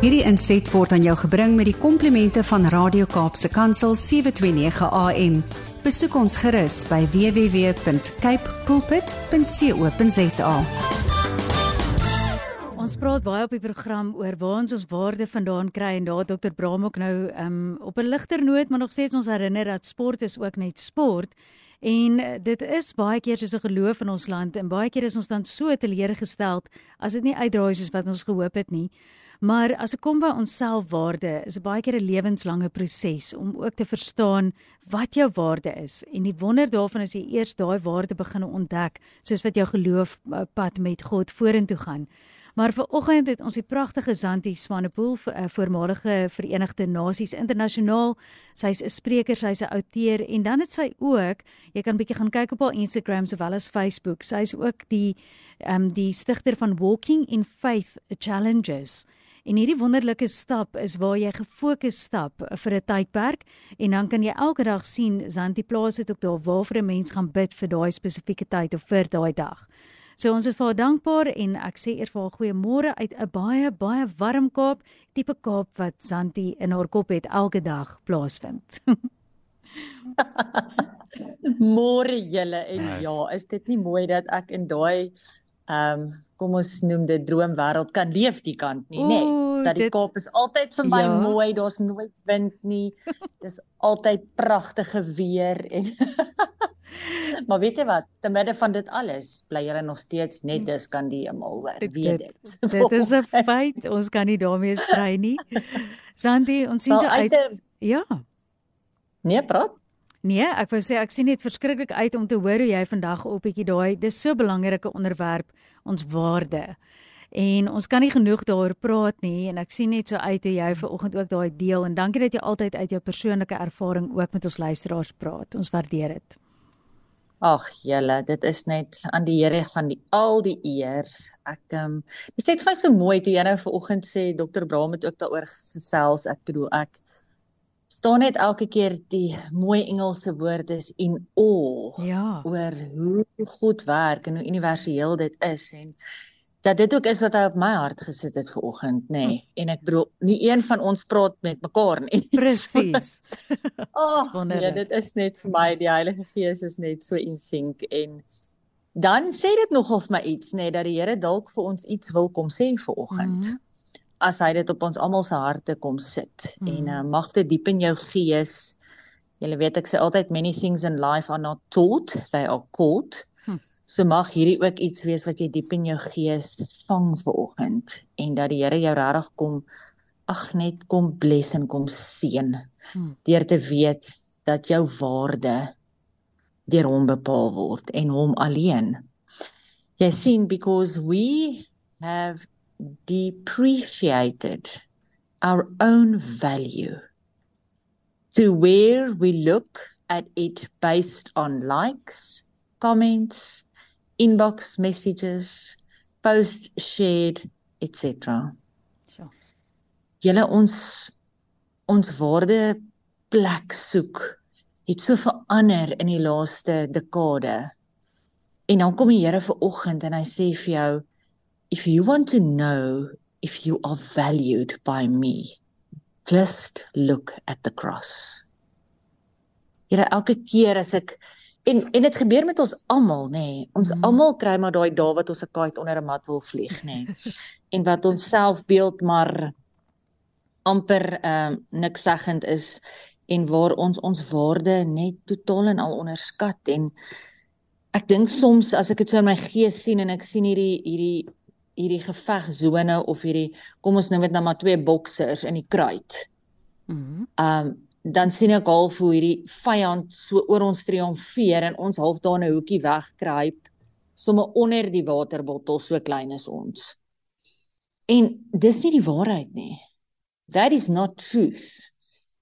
Hierdie inset word aan jou gebring met die komplimente van Radio Kaapse Kansel 729 AM. Besoek ons gerus by www.cape pulpit.co.za. Ons praat baie op die program oor waar ons ons waarde vandaan kry en daar Dr. Bram ook nou um, op 'n ligter noot, maar nog steeds ons herinner dat sport is ook net sport. En eh, dit is baie keer soos 'n geloof in ons land en baie keer is ons dan so teleurgesteld as dit nie uitdraai soos wat ons gehoop het nie. Maar as ek kom by ons selfwaarde, is dit baie keer 'n lewenslange proses om ook te verstaan wat jou waarde is. En die wonder daarvan is jy eers daai waarde begin ontdek, soos wat jou geloof eh, pad met God vorentoe gaan. Maar vir oggend het ons die pragtige Zanti Swanepoel, 'n eh, voormalige Verenigde Nasies internasionaal. Sy's 'n spreker, sy's 'n outeur en dan het sy ook, jy kan bietjie gaan kyk op haar Instagram sowel as Facebook. Sy's ook die ehm um, die stigter van Walking in Faith Challenges. En hierdie wonderlike stap is waar jy gefokus stap vir 'n tydperk en dan kan jy elke dag sien Zanti plaas dit ook daar waar vir 'n mens gaan bid vir daai spesifieke tyd of vir daai dag. So ons is vir haar dankbaar en ek sê eers vir haar goeiemôre uit 'n baie baie warm Kaap, tipe Kaap wat Zanti in haar kop het elke dag plaasvind. Môre julle en ja, is dit nie mooi dat ek in daai ehm um, kom ons noem dit droomwêreld kan leef die kant nie, nê? Nee, dat die dit, Kaap is altyd vir my ja. mooi, daar's nooit wind nie. Dis altyd pragtige weer en Maar weet jy wat, te midde van dit alles, bly jy nog steeds net dis kan die hemel hoor, weet dit. Dit is 'n feit, ons kan nie daarmee stry nie. Sandy, ons sien so uit. uit ja. Nee, praat. Nee, ek wou sê ek sien net verskriklik uit om te hoor hoe jy vandag op bietjie daai dis so belangrike onderwerp ons waarde. En ons kan nie genoeg daaroor praat nie en ek sien net so uit hoe jy vanoggend ook daai deel en dankie dat jy altyd uit jou persoonlike ervaring ook met ons luisteraars praat. Ons waardeer dit. Ag julle, dit is net aan die Here gaan die al die eer. Ek ehm um, dis net vir my so mooi toe jy nou vanoggend sê Dr. Braam het ook daaroor gesels. Ek bedoel ek staan net elke keer die mooi Engelse woord is in awe ja. oor hoe goed werk en hoe universeel dit is en dat dit ook is wat hy op my hart gesit het ver oggend nê nee. hm. en ek bedoel nie een van ons praat met mekaar nie presies oh, ja dit is net vir my die Heilige Gees is net so in sync en dan sê dit nogal vir my iets nê nee, dat die Here dalk vir ons iets wil kom sê ver oggend hm as hy dit op ons almal se harte kom sit mm. en uh, mag dit diep in jou gees. Jy weet ek sê altyd many things in life are not taught, they are caught. Hm. So mag hierdie ook iets wees wat jy diep in jou gees vang vanoggend en dat die Here jou regtig kom ag net kom bless en kom seën. Hm. Deur te weet dat jou waarde deur hom bepaal word en hom alleen. Jy sien because we have depreciated our own value to where we look at it based on likes, comments, inbox messages, posts shared, etc. Sure. Julle ons ons waarde plek soek het so verander in die laaste dekade. En dan kom die Here vir oggend en hy sê vir jou if you want to know if you are valued by me, just look at the cross. Here elke keer as ek en en dit gebeur met ons almal nê. Nee, ons mm. almal kry maar daai dae wat ons 'n kite onder 'n mat wil vlieg nê. Nee, en wat ons selfbeeld maar amper ehm uh, niks seggend is en waar ons ons waarde net totaal en al onderskat en ek dink soms as ek dit so in my gees sien en ek sien hierdie hierdie hierdie gevegsone of hierdie kom ons noem dit nou maar twee boksers in die kruit. Mhm. Um dan sien ek half hoe hierdie vyand so oor ons triomfeer en ons half daar in 'n hoekie wegkruip sommer onder die waterbottel so klein is ons. En dis nie die waarheid nie. That is not truth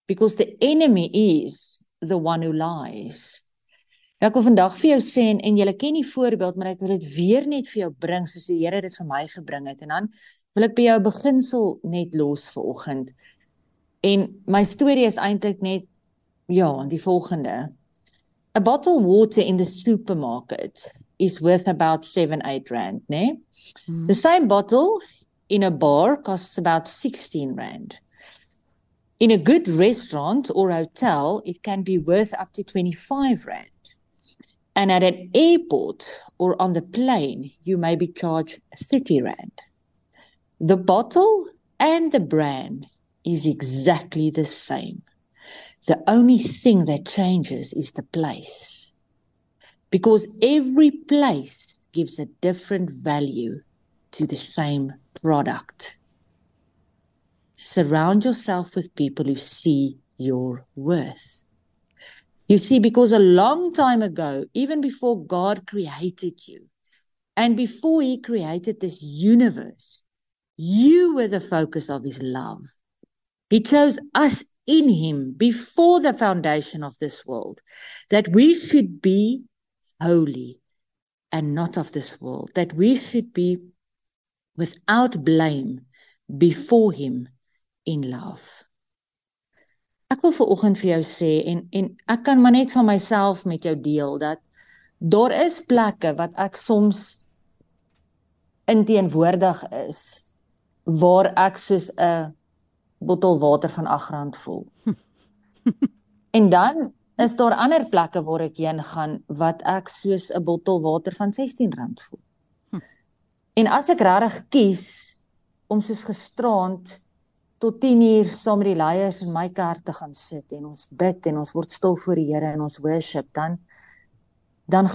because the enemy is the one who lies. Ek wil vandag vir jou sê en, en julle ken die voorbeeld, maar ek wil dit weer net vir jou bring soos die Here dit vir my gebring het. En dan wil ek by jou beginsel net los vir oggend. En my storie is eintlik net ja, die volgende. A bottle water in the supermarket is worth about 7-8 rand, né? Nee? Mm. The same bottle in a bar costs about 16 rand. In a good restaurant or hotel, it can be worth up to 25 rand. And at an airport or on the plane, you may be charged 30 rand. The bottle and the brand is exactly the same. The only thing that changes is the place. Because every place gives a different value to the same product. Surround yourself with people who see your worth. You see, because a long time ago, even before God created you, and before He created this universe, you were the focus of His love. He chose us in Him before the foundation of this world, that we should be holy and not of this world, that we should be without blame before him in love. Ek wil ver oggend vir jou sê en en ek kan maar net van myself met jou deel dat daar is plekke wat ek soms inteenwoordig is waar ek soos 'n bottel water van R8 voel. en dan is daar ander plekke waar ek heen gaan wat ek soos 'n bottel water van R16 voel. En as ek regtig kies om soos gisterand tot 10uur saam met die leiers in my kerk te gaan sit en ons bid en ons word stil voor die Here en ons worship, dan dan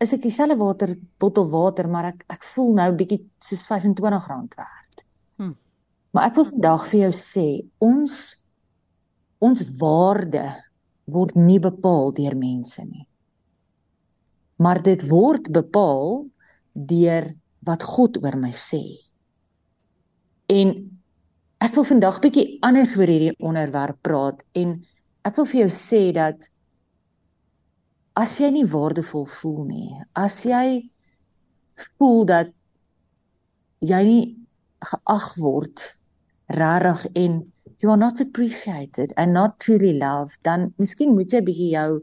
is ek dieselfde water bottel water, maar ek ek voel nou bietjie soos R25 werd. Hm. Maar ek wil vandag vir jou sê, ons ons waarde word nie bepaal deur mense nie. Maar dit word bepaal deur wat God oor my sê. En ek wil vandag bietjie anders oor hierdie onderwerp praat en ek wil vir jou sê dat as jy nie waardevol voel nie, as jy voel dat jy nie geag word rarig en you are not appreciated and not truly loved, dan miskien moet jy bietjie jou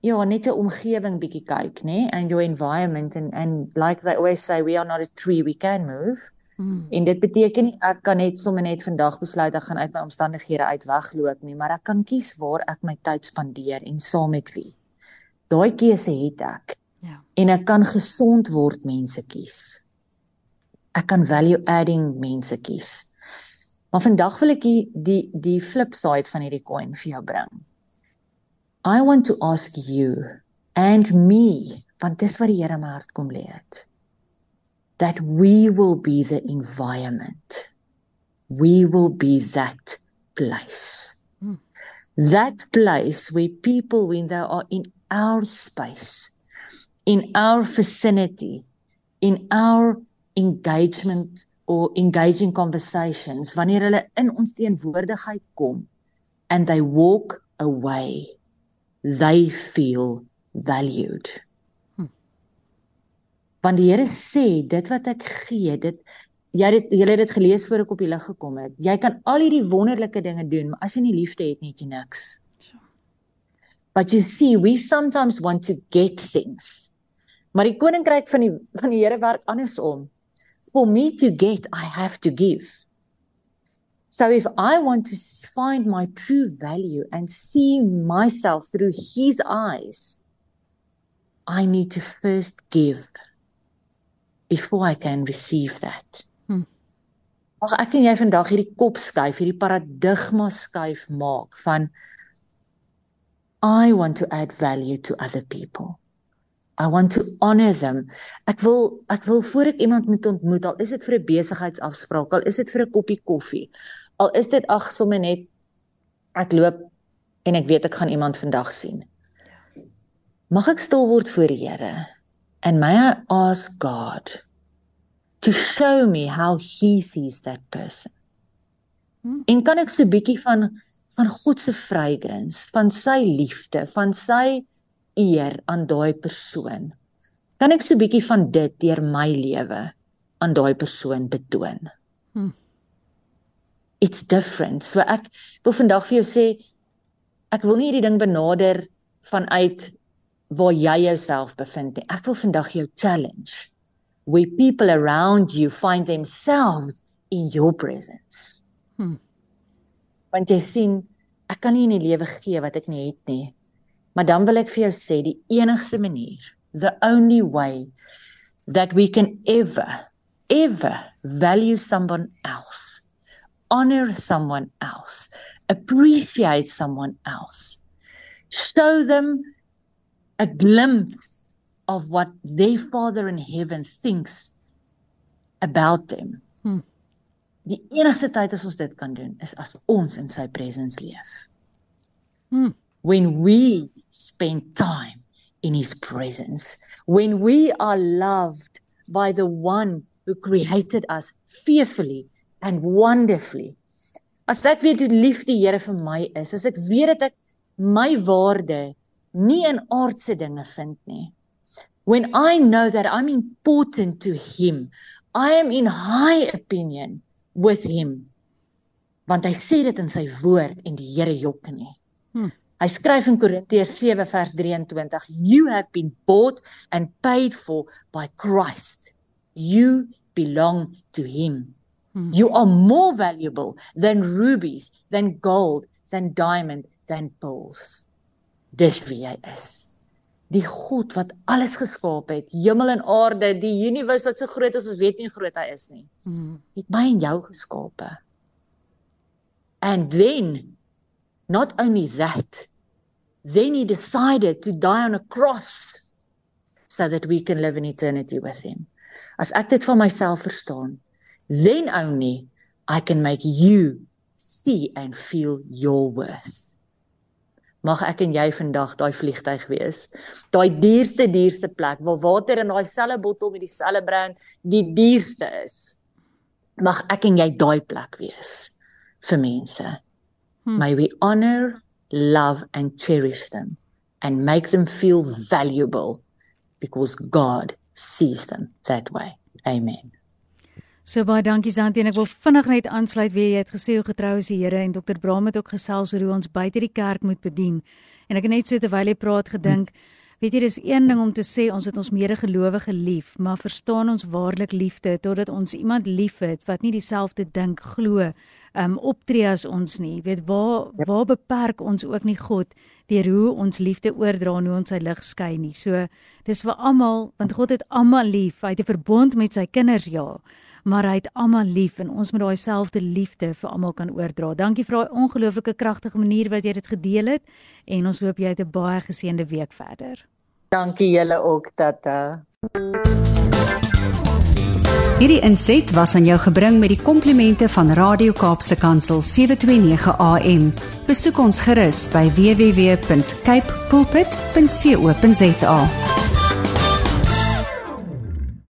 ja, net 'n omgewing bietjie kyk, nê, and your environment and and like they always say we are not a tree we can move. Hmm. En dit beteken nie ek kan net sommer net vandag besluit ek gaan uit my omstandighede uit wegloop nie, maar ek kan kies waar ek my tyd spandeer en saam met wie. Daai keuse het ek. Ja. En ek kan gesond word mense kies. Ek kan value adding mense kies. Maar vandag wil ek die die die flip side van hierdie coin vir jou bring. I want to ask you and me want dis wat die Here my hart kom lê het that we will be the environment we will be that place hmm. that place where people when they are in our space in our vicinity in our engagement or engaging conversations wanneer hulle in ons teenwoordigheid kom and they walk away they feel valued. Want die Here sê dit wat ek gee, dit jy het jy het dit gelees voor ek op die lig gekom het. Jy kan al hierdie wonderlike dinge doen, maar as jy nie liefde het nie, het jy niks. But you see, we sometimes want to get things. Maar die koninkryk van die van die Here werk andersom. For me to get, I have to give. So if I want to find my true value and see myself through his eyes, I need to first give before I can receive that. Hmm. Mag ek en jy vandag hierdie kop skuif, hierdie paradigma skuif maak van I want to add value to other people. I want to honor them. Ek wil ek wil voor ek iemand moet ontmoet, al is dit vir 'n besigheidsafspraak, al is dit vir 'n koppie koffie, al is dit ag sommer net ek loop en ek weet ek gaan iemand vandag sien. Mag ek stil word voor die Here and may I ask God to show me how he sees that person. Hmm. En kan ek so 'n bietjie van van God se vrygrens, van sy liefde, van sy eer aan daai persoon. Kan ek so 'n bietjie van dit deur my lewe aan daai persoon betoon? Hmm it's different. So ek wil vandag vir jou sê ek wil nie hierdie ding benader vanuit waar jy jouself bevind nie. Ek wil vandag jou challenge where people around you find themselves in your presence. Hmm. Want jy sien, ek kan nie in die lewe gee wat ek nie het nie. Maar dan wil ek vir jou sê die enigste manier, the only way that we can ever ever value someone else, honor someone else, appreciate someone else, show them a glimpse of what their Father in heaven thinks about them. Hmm. Die enigste tyd as ons dit kan doen is as ons in sy presence leef. Hmm. When we spend time in his presence, when we are loved by the one who created us fearfully and wonderfully. As ek weet hoe lief die Here vir my is, as ek weet dat ek my waarde nie in aardse dinge vind nie. When I know that I'm important to him, I am in high opinion with him. Want hy sê dit in sy woord en die Here jok nie. Hmm. Hy skryf in Korintiërs 7 vers 23, you have been bought and paid for by Christ. You belong to him. Hmm. You are more valuable than rubies, than gold, than diamond, than pearls. Dis wie jy is. Die God wat alles geskaap het, hemel en aarde, die universe wat so groot is, ons weet nie hoe groot hy is nie. Hmm. Het my en jou geskape. And then not only that, then he decided to die on a cross so that we can live in eternity with him. As ek dit van myself verstaan, then only I can make you see and feel your worth. Mag ek en jy vandag daai vliegtyg wees. Daai duurste duurste plek waar water in daai selfe bottel met dieselfde brand die duurste is. Mag ek en jy daai plek wees vir mense. Hmm. May we honor, love and cherish them and make them feel valuable because God sees them that way. Amen. So baie dankie Santi en ek wil vinnig net aansluit weer jy het gesê hoe getrou is die Here en Dr. Braam het ook gesels oor hoe ons buite die kerk moet bedien. En ek het net so terwyl hy praat gedink, weet jy dis een ding om te sê ons het ons medegelowige lief, maar verstaan ons waarlik liefde totdat ons iemand liefhet wat nie dieselfde dink glo um optree as ons nie. Weet waar waar beperk ons ook nie God deur hoe ons liefde oordra en hoe ons sy lig skyn nie. So dis vir almal want God het almal lief. Hy het 'n verbond met sy kinders ja maar hy het almal lief en ons moet daai selfde liefde vir almal kan oordra. Dankie vir daai ongelooflike kragtige manier wat jy dit gedeel het en ons hoop jy het 'n baie geseënde week verder. Dankie julle ook tata. Hierdie inset was aan jou gebring met die komplimente van Radio Kaapse Kansel 729 AM. Besoek ons gerus by www.cape pulpit.co.za.